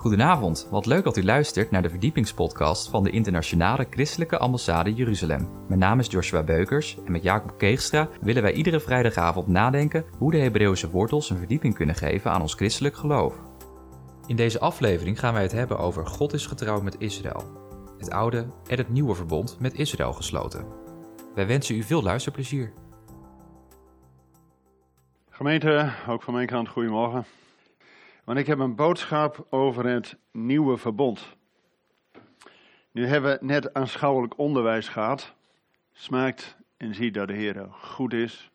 Goedenavond, wat leuk dat u luistert naar de verdiepingspodcast van de Internationale Christelijke Ambassade Jeruzalem. Mijn naam is Joshua Beukers en met Jacob Keegstra willen wij iedere vrijdagavond nadenken hoe de Hebreeuwse wortels een verdieping kunnen geven aan ons christelijk geloof. In deze aflevering gaan wij het hebben over God is getrouwd met Israël. Het oude en het nieuwe verbond met Israël gesloten. Wij wensen u veel luisterplezier. Gemeente, ook van mijn kant, goedemorgen. Want ik heb een boodschap over het nieuwe verbond. Nu hebben we net aanschouwelijk onderwijs gehad. Smaakt en ziet dat de Heer goed is.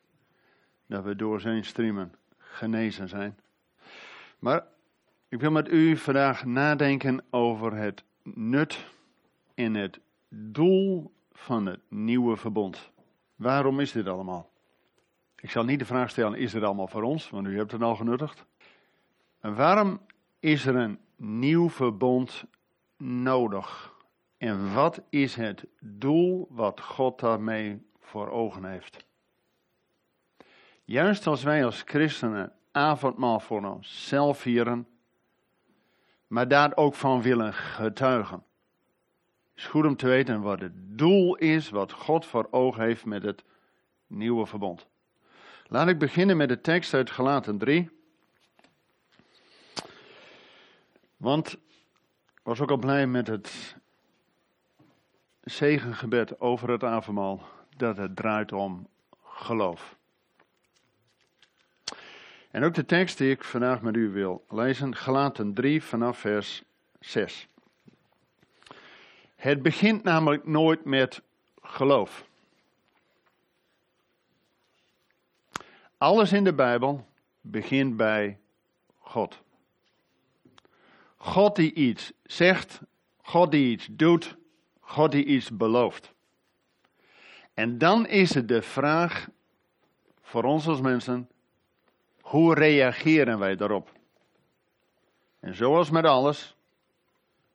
Dat we door zijn streamen genezen zijn. Maar ik wil met u vandaag nadenken over het nut en het doel van het nieuwe verbond. Waarom is dit allemaal? Ik zal niet de vraag stellen, is dit allemaal voor ons? Want u hebt het al genuttigd. Waarom is er een nieuw verbond nodig? En wat is het doel wat God daarmee voor ogen heeft? Juist als wij als christenen avondmaal voor onszelf vieren, maar daar ook van willen getuigen. Is goed om te weten wat het doel is wat God voor ogen heeft met het nieuwe verbond. Laat ik beginnen met de tekst uit Galaten 3. Want was ook al blij met het zegengebed over het avondmaal, dat het draait om geloof. En ook de tekst die ik vandaag met u wil lezen, Galaten 3 vanaf vers 6. Het begint namelijk nooit met geloof. Alles in de Bijbel begint bij God. God die iets zegt, God die iets doet, God die iets belooft. En dan is het de vraag voor ons als mensen, hoe reageren wij daarop? En zoals met alles,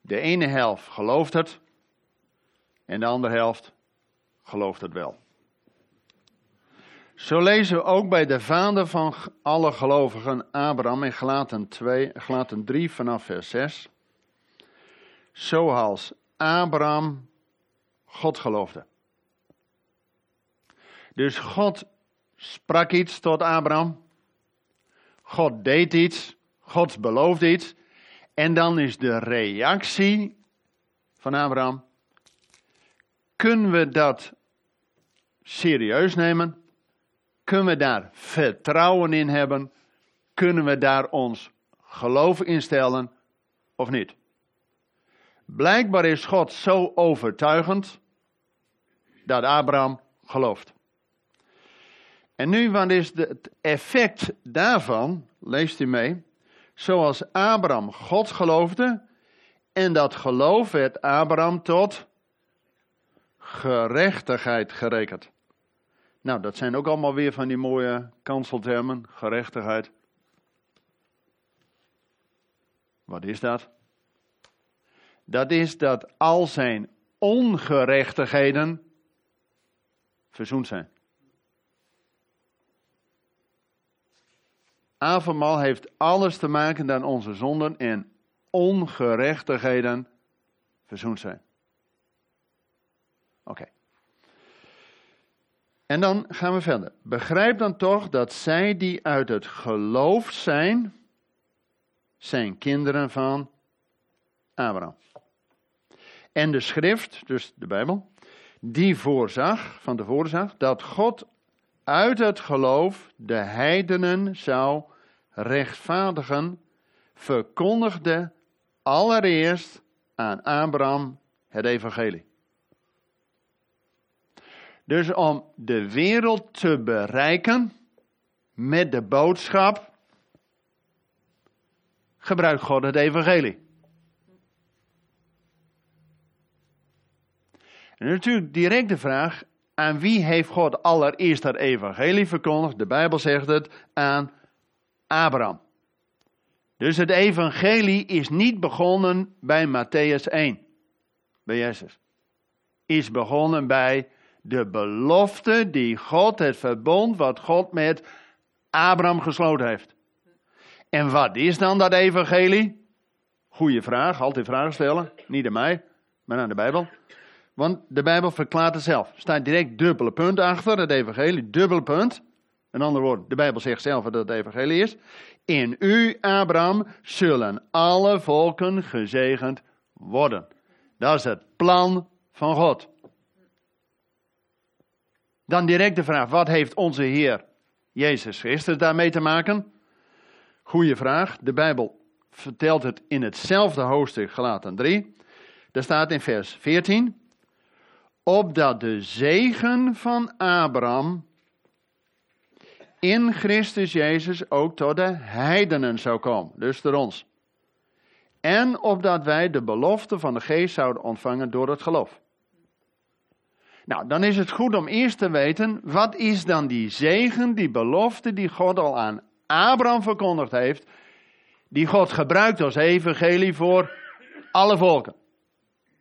de ene helft gelooft het en de andere helft gelooft het wel. Zo lezen we ook bij de vader van alle gelovigen, Abraham, in Gelaten, 2, Gelaten 3 vanaf vers 6. Zoals Abraham God geloofde. Dus God sprak iets tot Abraham. God deed iets. God beloofde iets. En dan is de reactie van Abraham. Kunnen we dat serieus nemen? Kunnen we daar vertrouwen in hebben? Kunnen we daar ons geloof in stellen of niet? Blijkbaar is God zo overtuigend dat Abraham gelooft. En nu, wat is het effect daarvan? Leest u mee. Zoals Abraham God geloofde, en dat geloof werd Abraham tot gerechtigheid gerekend. Nou, dat zijn ook allemaal weer van die mooie kanseltermen, gerechtigheid. Wat is dat? Dat is dat al zijn ongerechtigheden verzoend zijn. Avondmaal heeft alles te maken dat onze zonden en ongerechtigheden verzoend zijn. Oké. En dan gaan we verder. Begrijp dan toch dat zij die uit het geloof zijn, zijn kinderen van Abraham. En de schrift, dus de Bijbel, die voorzag, van de voorzag, dat God uit het geloof de heidenen zou rechtvaardigen, verkondigde allereerst aan Abraham het evangelie. Dus om de wereld te bereiken met de boodschap, gebruikt God het evangelie. En natuurlijk direct de vraag, aan wie heeft God allereerst dat evangelie verkondigd? De Bijbel zegt het aan Abraham. Dus het evangelie is niet begonnen bij Matthäus 1, bij Jezus. Is begonnen bij de belofte die God, het verbond wat God met Abraham gesloten heeft. En wat is dan dat evangelie? Goeie vraag, altijd vragen stellen. Niet aan mij, maar aan de Bijbel. Want de Bijbel verklaart het zelf. Er staat direct dubbele punt achter het evangelie, dubbele punt. Een ander woord, de Bijbel zegt zelf dat het evangelie is. In u, Abraham, zullen alle volken gezegend worden. Dat is het plan van God. Dan direct de vraag, wat heeft onze Heer Jezus Christus daarmee te maken? Goeie vraag. De Bijbel vertelt het in hetzelfde hoofdstuk, gelaten 3. Daar staat in vers 14. Opdat de zegen van Abraham in Christus Jezus ook tot de heidenen zou komen. Dus door ons. En opdat wij de belofte van de geest zouden ontvangen door het geloof. Nou, dan is het goed om eerst te weten, wat is dan die zegen, die belofte die God al aan Abraham verkondigd heeft, die God gebruikt als evangelie voor alle volken,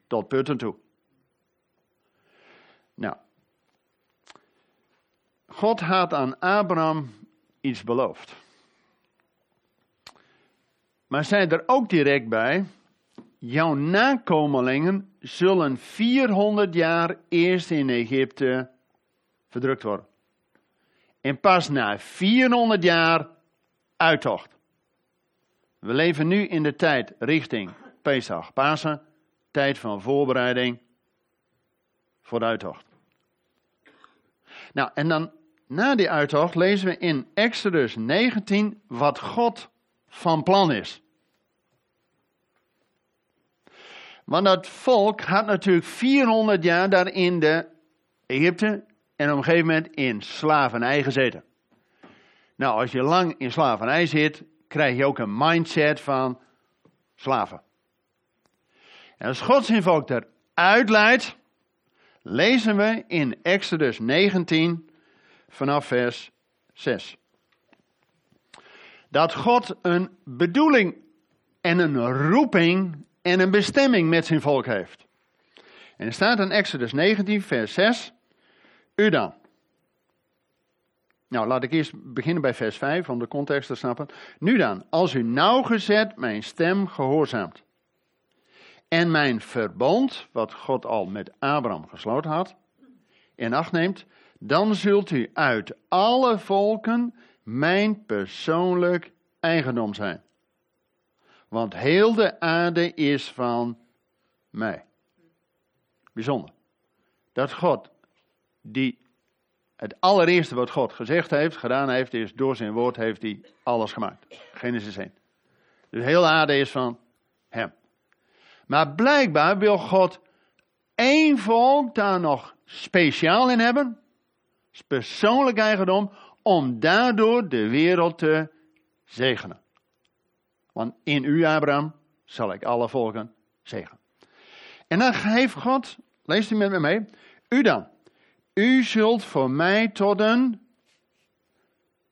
tot putten toe. Nou, God had aan Abraham iets beloofd. Maar zei er ook direct bij, jouw nakomelingen zullen 400 jaar eerst in Egypte verdrukt worden. En pas na 400 jaar uittocht. We leven nu in de tijd richting Pesach, Pasen, tijd van voorbereiding voor de uittocht. Nou, en dan na die uittocht lezen we in Exodus 19 wat God van plan is. Want dat volk had natuurlijk 400 jaar daar in de Egypte en op een gegeven moment in slavernij gezeten. Nou, als je lang in slavernij zit, krijg je ook een mindset van slaven. En als God zijn volk eruit leidt, lezen we in Exodus 19 vanaf vers 6. Dat God een bedoeling en een roeping en een bestemming met zijn volk heeft. En er staat in Exodus 19, vers 6. U dan. Nou, laat ik eerst beginnen bij vers 5 om de context te snappen. Nu dan, als u nauwgezet mijn stem gehoorzaamt. En mijn verbond, wat God al met Abraham gesloten had, in acht neemt, dan zult u uit alle volken mijn persoonlijk eigendom zijn. Want heel de aarde is van mij. Bijzonder. Dat God, die het allereerste wat God gezegd heeft, gedaan heeft, is door zijn woord heeft hij alles gemaakt. Genesis 1. Dus heel de aarde is van hem. Maar blijkbaar wil God één volk daar nog speciaal in hebben. Persoonlijk eigendom. Om daardoor de wereld te zegenen. Want in u, Abraham, zal ik alle volken zegenen. En dan geeft God, lees u met me mee, u dan. U zult voor mij tot een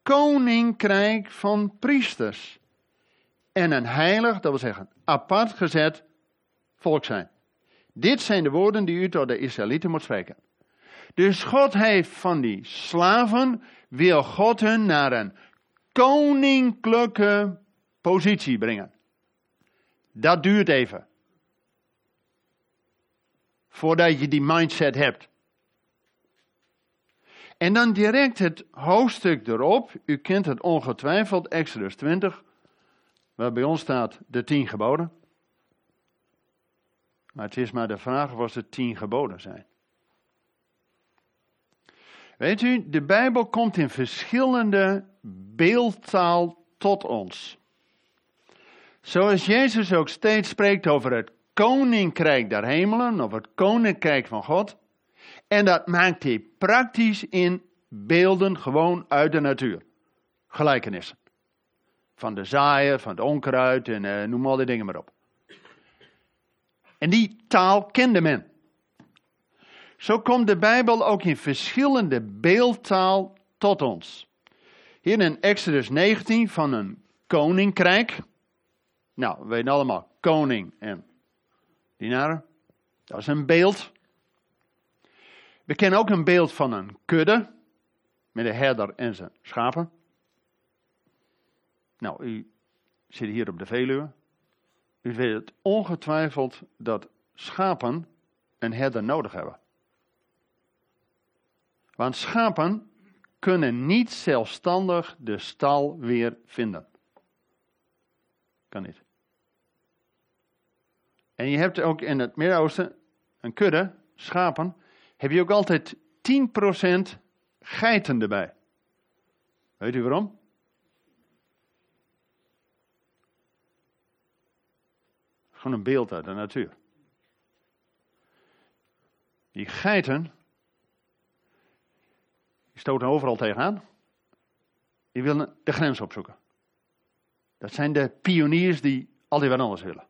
koninkrijk van priesters. En een heilig, dat wil zeggen apart gezet volk zijn. Dit zijn de woorden die u tot de Israëlieten moet spreken. Dus God heeft van die slaven, wil God hun naar een koninklijke positie brengen. Dat duurt even. Voordat je die mindset hebt. En dan direct het hoofdstuk erop. U kent het ongetwijfeld, Exodus 20. Waar bij ons staat de tien geboden. Maar het is maar de vraag of het tien geboden zijn. Weet u, de Bijbel komt in verschillende beeldtaal tot ons. Zoals Jezus ook steeds spreekt over het koninkrijk der hemelen, of het koninkrijk van God. En dat maakt hij praktisch in beelden gewoon uit de natuur. Gelijkenissen. Van de zaaien, van het onkruid en uh, noem al die dingen maar op. En die taal kende men. Zo komt de Bijbel ook in verschillende beeldtaal tot ons. Hier in Exodus 19 van een koninkrijk. Nou, we weten allemaal koning en dienaren. Dat is een beeld. We kennen ook een beeld van een kudde. Met een herder en zijn schapen. Nou, u zit hier op de Veluwe. U weet ongetwijfeld dat schapen een herder nodig hebben. Want schapen kunnen niet zelfstandig de stal weer vinden. Kan niet. En je hebt ook in het Midden-Oosten een kudde, schapen, heb je ook altijd 10% geiten erbij. Weet u waarom? Gewoon een beeld uit de natuur. Die geiten, die stoten overal tegenaan. Die willen de grens opzoeken. Dat zijn de pioniers die altijd wat anders willen.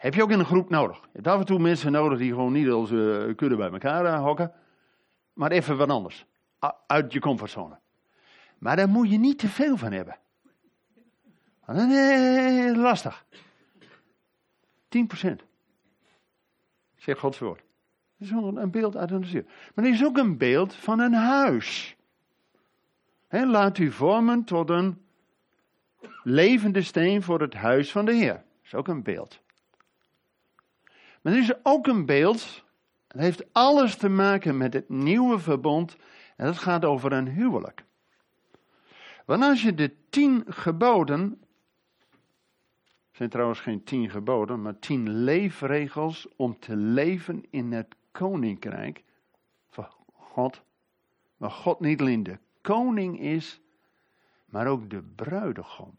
Heb je ook in een groep nodig. Je hebt af en toe mensen nodig die gewoon niet als uh, kudde bij elkaar uh, hokken. Maar even wat anders. Uit je comfortzone. Maar daar moet je niet te veel van hebben. Nee, lastig. 10 procent. Zegt Gods woord. Dat is een beeld uit de natuur. Maar er is ook een beeld van een huis. Laat u vormen tot een levende steen voor het huis van de Heer. Dat is ook een beeld. Maar er is ook een beeld. Het heeft alles te maken met het nieuwe verbond. En dat gaat over een huwelijk. Want als je de tien geboden zijn trouwens geen tien geboden, maar tien leefregels om te leven in het koninkrijk van God. Maar God niet alleen de koning is, maar ook de bruidegom.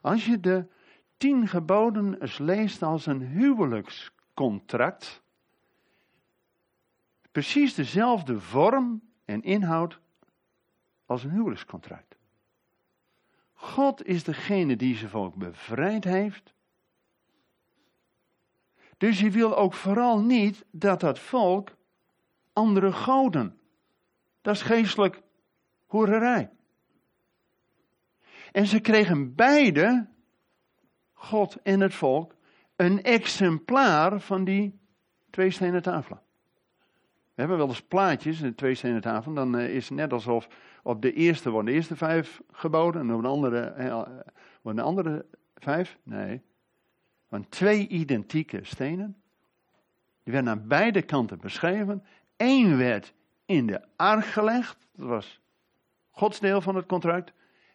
Als je de tien geboden eens leest als een huwelijkscontract, precies dezelfde vorm en inhoud als een huwelijkscontract. God is degene die zijn volk bevrijd heeft. Dus hij wil ook vooral niet dat dat volk andere goden. Dat is geestelijk hoererij. En ze kregen beide, God en het volk, een exemplaar van die twee stenen tafelen. We hebben wel eens plaatjes, de twee stenen tafel, dan eh, is het net alsof op de eerste worden de eerste vijf geboden en op de andere eh, worden de andere vijf. Nee, want twee identieke stenen. Die werden aan beide kanten beschreven. Eén werd in de ark gelegd, dat was Gods deel van het contract.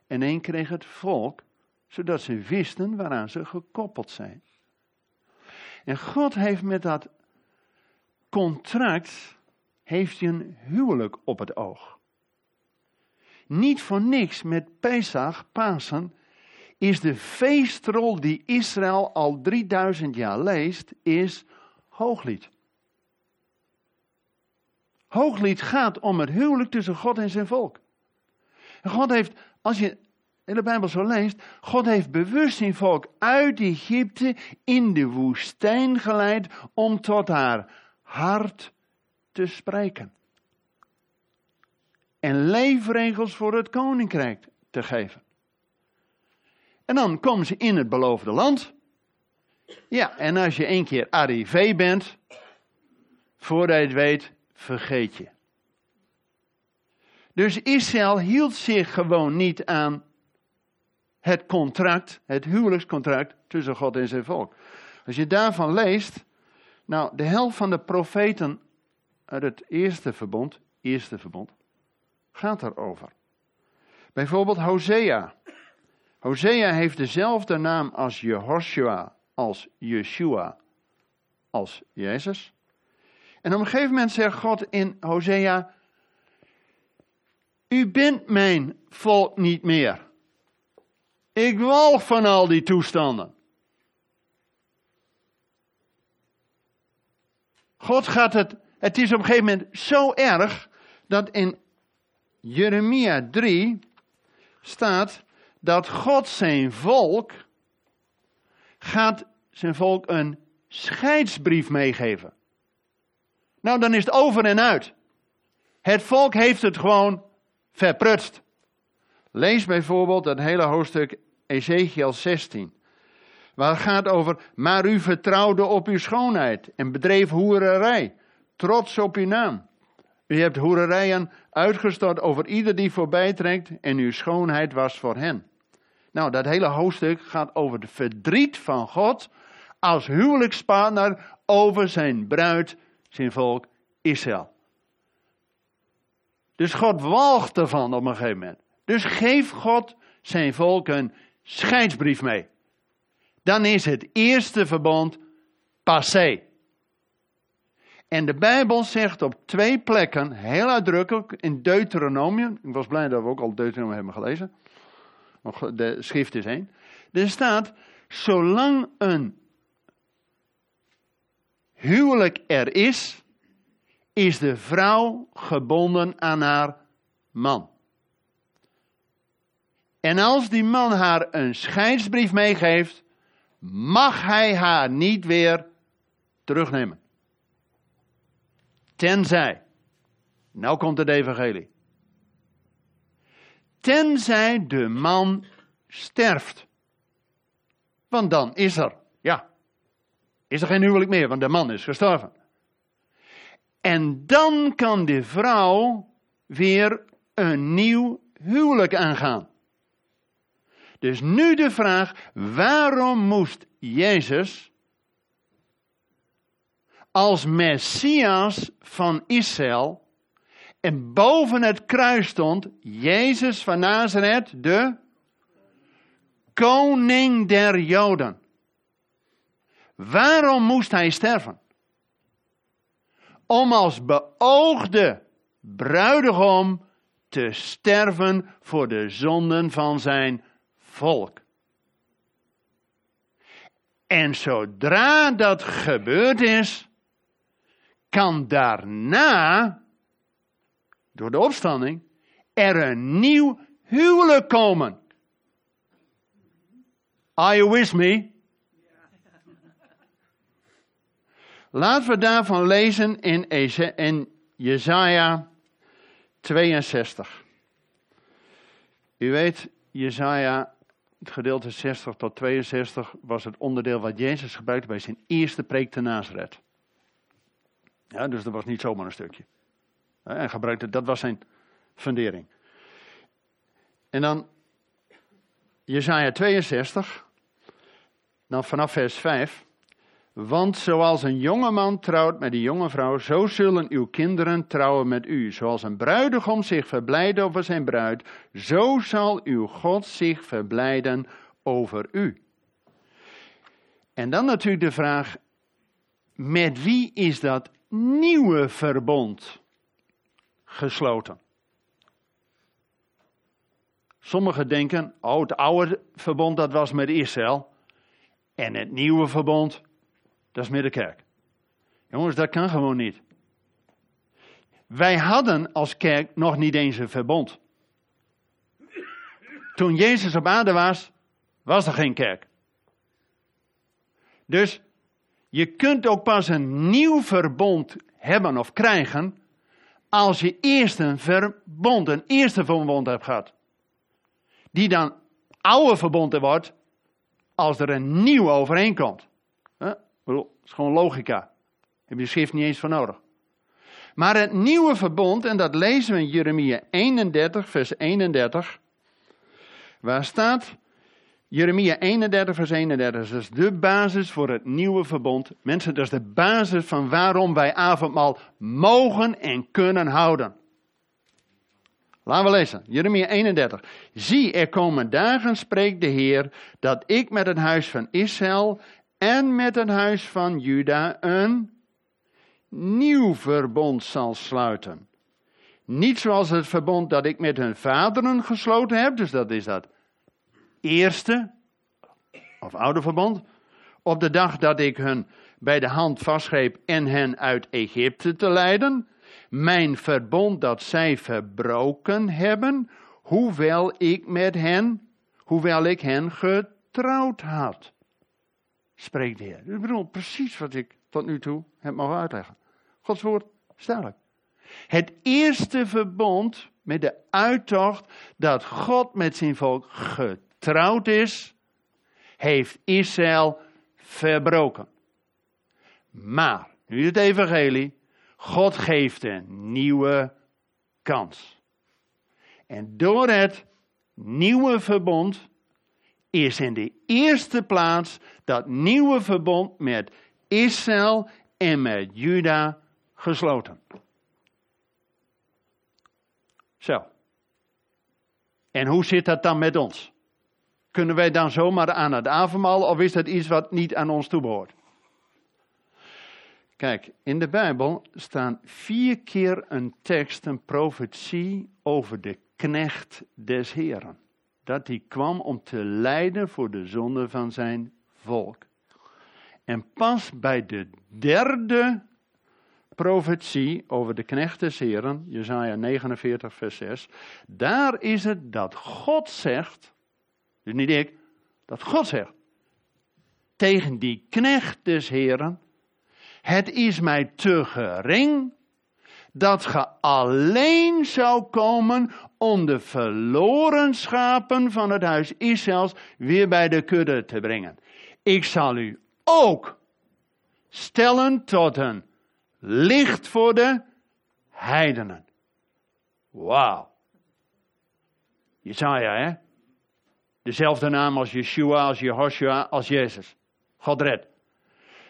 En één kreeg het volk, zodat ze wisten waaraan ze gekoppeld zijn. En God heeft met dat contract heeft hij een huwelijk op het oog. Niet voor niks met Pesach, Pasen, is de feestrol die Israël al 3000 jaar leest, is hooglied. Hooglied gaat om het huwelijk tussen God en zijn volk. God heeft, als je in de Bijbel zo leest, God heeft bewust zijn volk uit Egypte in de woestijn geleid om tot haar hart te spreken. En leefregels voor het koninkrijk te geven. En dan komen ze in het beloofde land. Ja, en als je één keer arrivé bent, voordat je het weet, vergeet je. Dus Israël hield zich gewoon niet aan het contract, het huwelijkscontract tussen God en zijn volk. Als je daarvan leest, nou, de helft van de profeten uit het eerste verbond, eerste verbond, gaat daarover. Bijvoorbeeld Hosea. Hosea heeft dezelfde naam als Jehoshua, als Yeshua, als Jezus. En op een gegeven moment zegt God in Hosea, u bent mijn volk niet meer. Ik walg van al die toestanden. God gaat het het is op een gegeven moment zo erg dat in Jeremia 3 staat dat God zijn volk gaat zijn volk een scheidsbrief meegeven. Nou, dan is het over en uit. Het volk heeft het gewoon verprutst. Lees bijvoorbeeld dat hele hoofdstuk Ezekiel 16. Waar het gaat over, maar u vertrouwde op uw schoonheid en bedreef hoererij trots op uw naam. U hebt hoererijen uitgestort over ieder die voorbij trekt en uw schoonheid was voor hen. Nou, dat hele hoofdstuk gaat over het verdriet van God als huwelijkspartner over zijn bruid, zijn volk Israël. Dus God walgt ervan op een gegeven moment. Dus geef God zijn volk een scheidsbrief mee. Dan is het eerste verbond passé. En de Bijbel zegt op twee plekken, heel uitdrukkelijk, in Deuteronomium, ik was blij dat we ook al Deuteronomium hebben gelezen, de schrift is één. Er staat, zolang een huwelijk er is, is de vrouw gebonden aan haar man. En als die man haar een scheidsbrief meegeeft, mag hij haar niet weer terugnemen. Tenzij, nou komt het evangelie. Tenzij de man sterft. Want dan is er, ja, is er geen huwelijk meer, want de man is gestorven. En dan kan de vrouw weer een nieuw huwelijk aangaan. Dus nu de vraag, waarom moest Jezus als Messias van Israël en boven het kruis stond Jezus van Nazareth, de koning der Joden. Waarom moest hij sterven? Om als beoogde bruidegom te sterven voor de zonden van zijn volk. En zodra dat gebeurd is, kan daarna, door de opstanding, er een nieuw huwelijk komen. Are you with me? Laten we daarvan lezen in, in Jezaja 62. U weet, Jezaja, het gedeelte 60 tot 62, was het onderdeel wat Jezus gebruikte bij zijn eerste preek te Nazareth. Ja, dus dat was niet zomaar een stukje. En gebruikte, dat was zijn fundering. En dan Jezaja 62, dan vanaf vers 5. Want zoals een jonge man trouwt met een jonge vrouw, zo zullen uw kinderen trouwen met u. Zoals een bruidegom zich verblijdt over zijn bruid, zo zal uw God zich verblijden over u. En dan natuurlijk de vraag, met wie is dat nieuwe verbond gesloten? Sommigen denken, oh het oude verbond dat was met Israël. En het nieuwe verbond, dat is met de kerk. Jongens, dat kan gewoon niet. Wij hadden als kerk nog niet eens een verbond. Toen Jezus op aarde was, was er geen kerk. Dus je kunt ook pas een nieuw verbond hebben of krijgen als je eerst een verbond, een eerste verbond hebt gehad. Die dan oude verbonden wordt als er een nieuw overeenkomt. Dat is gewoon logica. Heb je schrift niet eens voor nodig. Maar het nieuwe verbond, en dat lezen we in Jeremia 31, vers 31. Waar staat, Jeremia 31, vers 31, dat is de basis voor het nieuwe verbond. Mensen, dat is de basis van waarom wij avondmaal mogen en kunnen houden. Laten we lezen, Jeremia 31. Zie, er komen dagen, spreekt de Heer, dat ik met het huis van Israël en met het huis van Juda een nieuw verbond zal sluiten. Niet zoals het verbond dat ik met hun vaderen gesloten heb, dus dat is dat eerste, of oude verbond, op de dag dat ik hun bij de hand vastgreep en hen uit Egypte te leiden, mijn verbond dat zij verbroken hebben, hoewel ik met hen, hoewel ik hen getrouwd had. Spreekt de Heer. Ik bedoel precies wat ik tot nu toe heb mogen uitleggen. Gods woord, sterk. Het eerste verbond met de uittocht dat God met zijn volk getrouwd getrouwd is, heeft Israël verbroken. Maar, nu het evangelie, God geeft een nieuwe kans. En door het nieuwe verbond is in de eerste plaats dat nieuwe verbond met Israël en met Juda gesloten. Zo. En hoe zit dat dan met ons? Kunnen wij dan zomaar aan het avondmaal of is dat iets wat niet aan ons toebehoort? Kijk, in de Bijbel staan vier keer een tekst, een profetie over de knecht des Heren. Dat hij kwam om te lijden voor de zonde van zijn volk. En pas bij de derde profetie over de knecht Heren, Jezaja 49 vers 6, daar is het dat God zegt, dus niet ik, dat God zegt, tegen die knecht Heren, het is mij te gering dat ge alleen zou komen om de verloren schapen van het huis Israëls weer bij de kudde te brengen. Ik zal u ook stellen tot een licht voor de heidenen. Wauw. Jesaja, hè? Dezelfde naam als Yeshua, als Jehoshua, als Jezus. God red.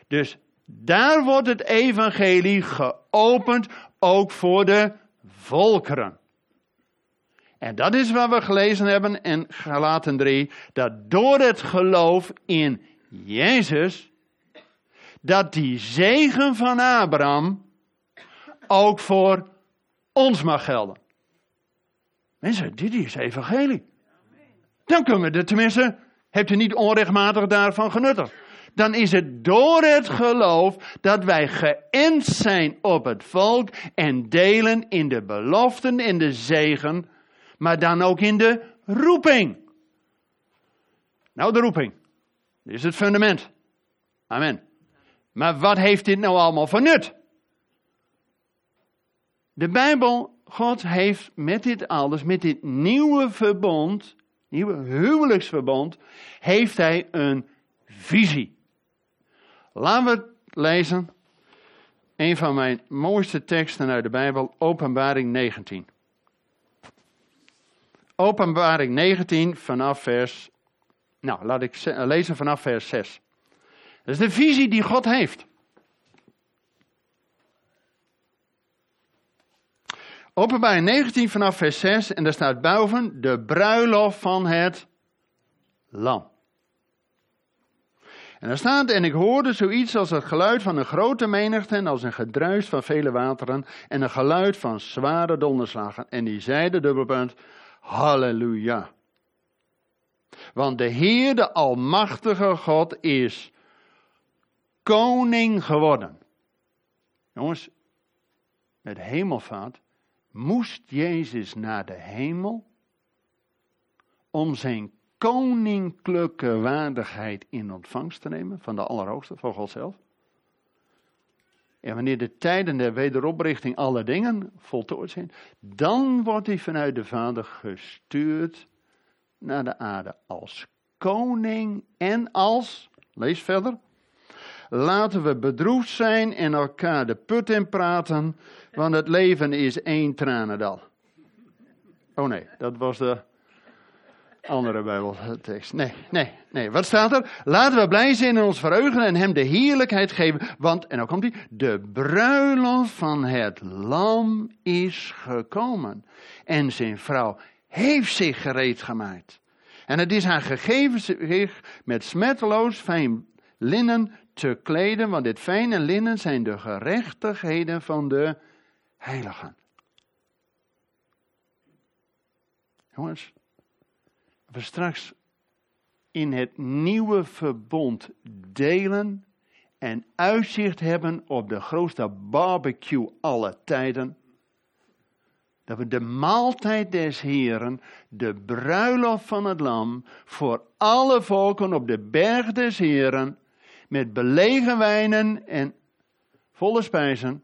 Dus daar wordt het evangelie geopend, ook voor de volkeren. En dat is wat we gelezen hebben in Galaten 3, dat door het geloof in Jezus, dat die zegen van Abraham ook voor ons mag gelden. Mensen, dit is evangelie. Dan kunnen we er tenminste, hebt u niet onrechtmatig daarvan genuttigd dan is het door het geloof dat wij geënt zijn op het volk en delen in de beloften, in de zegen, maar dan ook in de roeping. Nou, de roeping. Dit is het fundament. Amen. Maar wat heeft dit nou allemaal voor nut? De Bijbel, God heeft met dit alles, met dit nieuwe verbond, nieuwe huwelijksverbond, heeft hij een visie. Laten we lezen een van mijn mooiste teksten uit de Bijbel, Openbaring 19. Openbaring 19 vanaf vers, nou laat ik lezen vanaf vers 6. Dat is de visie die God heeft. Openbaring 19 vanaf vers 6 en daar staat boven de bruiloft van het lam. En er staat, en ik hoorde zoiets als het geluid van een grote menigte en als een gedruis van vele wateren en een geluid van zware donderslagen. En die zeiden, dubbelpunt, halleluja. Want de Heer, de Almachtige God, is koning geworden. Jongens, met hemelvaart moest Jezus naar de hemel om zijn koninklijke waardigheid in ontvangst te nemen van de Allerhoogste, van God zelf. En wanneer de tijden der wederoprichting alle dingen voltooid zijn, dan wordt hij vanuit de Vader gestuurd naar de aarde als koning en als, lees verder, laten we bedroefd zijn en elkaar de put in praten, want het leven is één tranendal. Oh nee, dat was de andere Bijbeltekst. Nee, nee, nee. Wat staat er? Laten we blij zijn en ons verheugen en hem de heerlijkheid geven. Want, en dan komt hij, de bruiloft van het lam is gekomen. En zijn vrouw heeft zich gereed gemaakt. En het is haar gegeven zich met smetteloos fijn linnen te kleden, want dit fijne linnen zijn de gerechtigheden van de heiligen. Jongens, we straks in het nieuwe verbond delen en uitzicht hebben op de grootste barbecue aller tijden. Dat we de maaltijd des Heren, de bruiloft van het Lam, voor alle volken op de berg des Heren, met belegen wijnen en volle spijzen,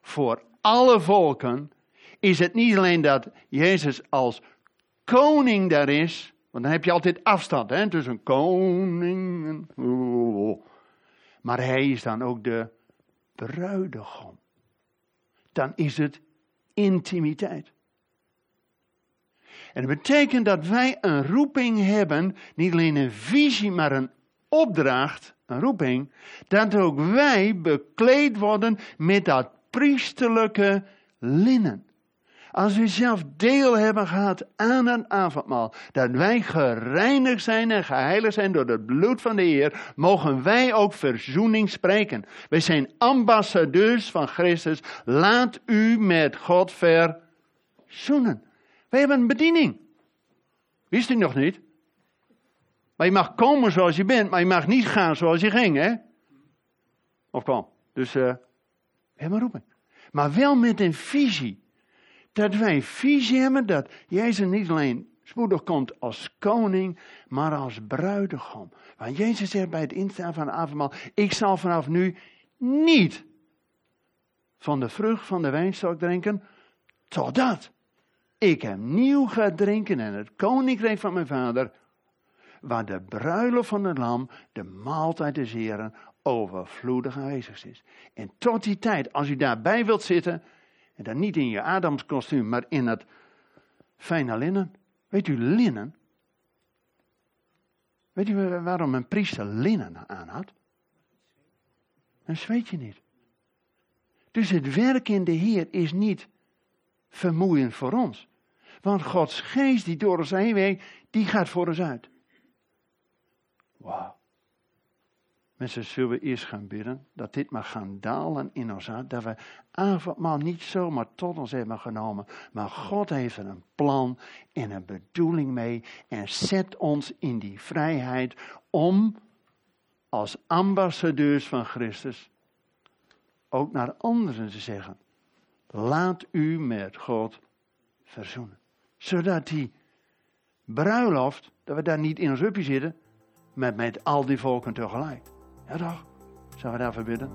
voor alle volken, is het niet alleen dat Jezus als koning daar is, want dan heb je altijd afstand hè, tussen koning en. Maar hij is dan ook de bruidegom. Dan is het intimiteit. En dat betekent dat wij een roeping hebben, niet alleen een visie, maar een opdracht, een roeping, dat ook wij bekleed worden met dat priesterlijke linnen. Als we zelf deel hebben gehad aan een avondmaal, dat wij gereinigd zijn en geheiligd zijn door het bloed van de Heer, mogen wij ook verzoening spreken. Wij zijn ambassadeurs van Christus. Laat u met God verzoenen. Wij hebben een bediening. Wist u nog niet? Maar je mag komen zoals je bent, maar je mag niet gaan zoals je ging, hè? Of kwam. Dus, uh, we hebben een roeping. Maar wel met een visie dat wij visie hebben dat Jezus niet alleen spoedig komt als koning, maar als bruidegom. Want Jezus zegt bij het instellen van avondmaal, ik zal vanaf nu niet van de vrucht van de wijnstok drinken, totdat ik hem nieuw ga drinken en het koninkrijk van mijn vader, waar de bruiloft van het lam, de maaltijd des Heren, overvloedig aanwezig is. En tot die tijd, als u daarbij wilt zitten, en dan niet in je Adamskostuum, maar in het fijne linnen. Weet u, linnen? Weet u waarom een priester linnen aan had? Dan zweet je niet. Dus het werk in de Heer is niet vermoeiend voor ons. Want Gods geest die door ons heen werkt, die gaat voor ons uit. Wauw. Mensen, zullen we eerst gaan bidden dat dit mag gaan dalen in ons hart. Dat we avondmaal niet zomaar tot ons hebben genomen. Maar God heeft een plan en een bedoeling mee. En zet ons in die vrijheid om als ambassadeurs van Christus ook naar anderen te zeggen. Laat u met God verzoenen. Zodat die bruiloft, dat we daar niet in ons hupje zitten, maar met al die volken tegelijk. Ja toch? Zullen we daarvoor bidden?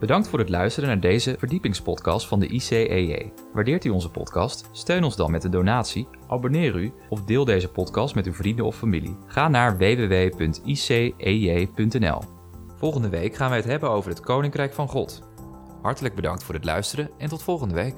Bedankt voor het luisteren naar deze verdiepingspodcast van de ICEJ. Waardeert u onze podcast? Steun ons dan met een donatie, abonneer u of deel deze podcast met uw vrienden of familie. Ga naar www.icej.nl. Volgende week gaan wij het hebben over het Koninkrijk van God. Hartelijk bedankt voor het luisteren en tot volgende week.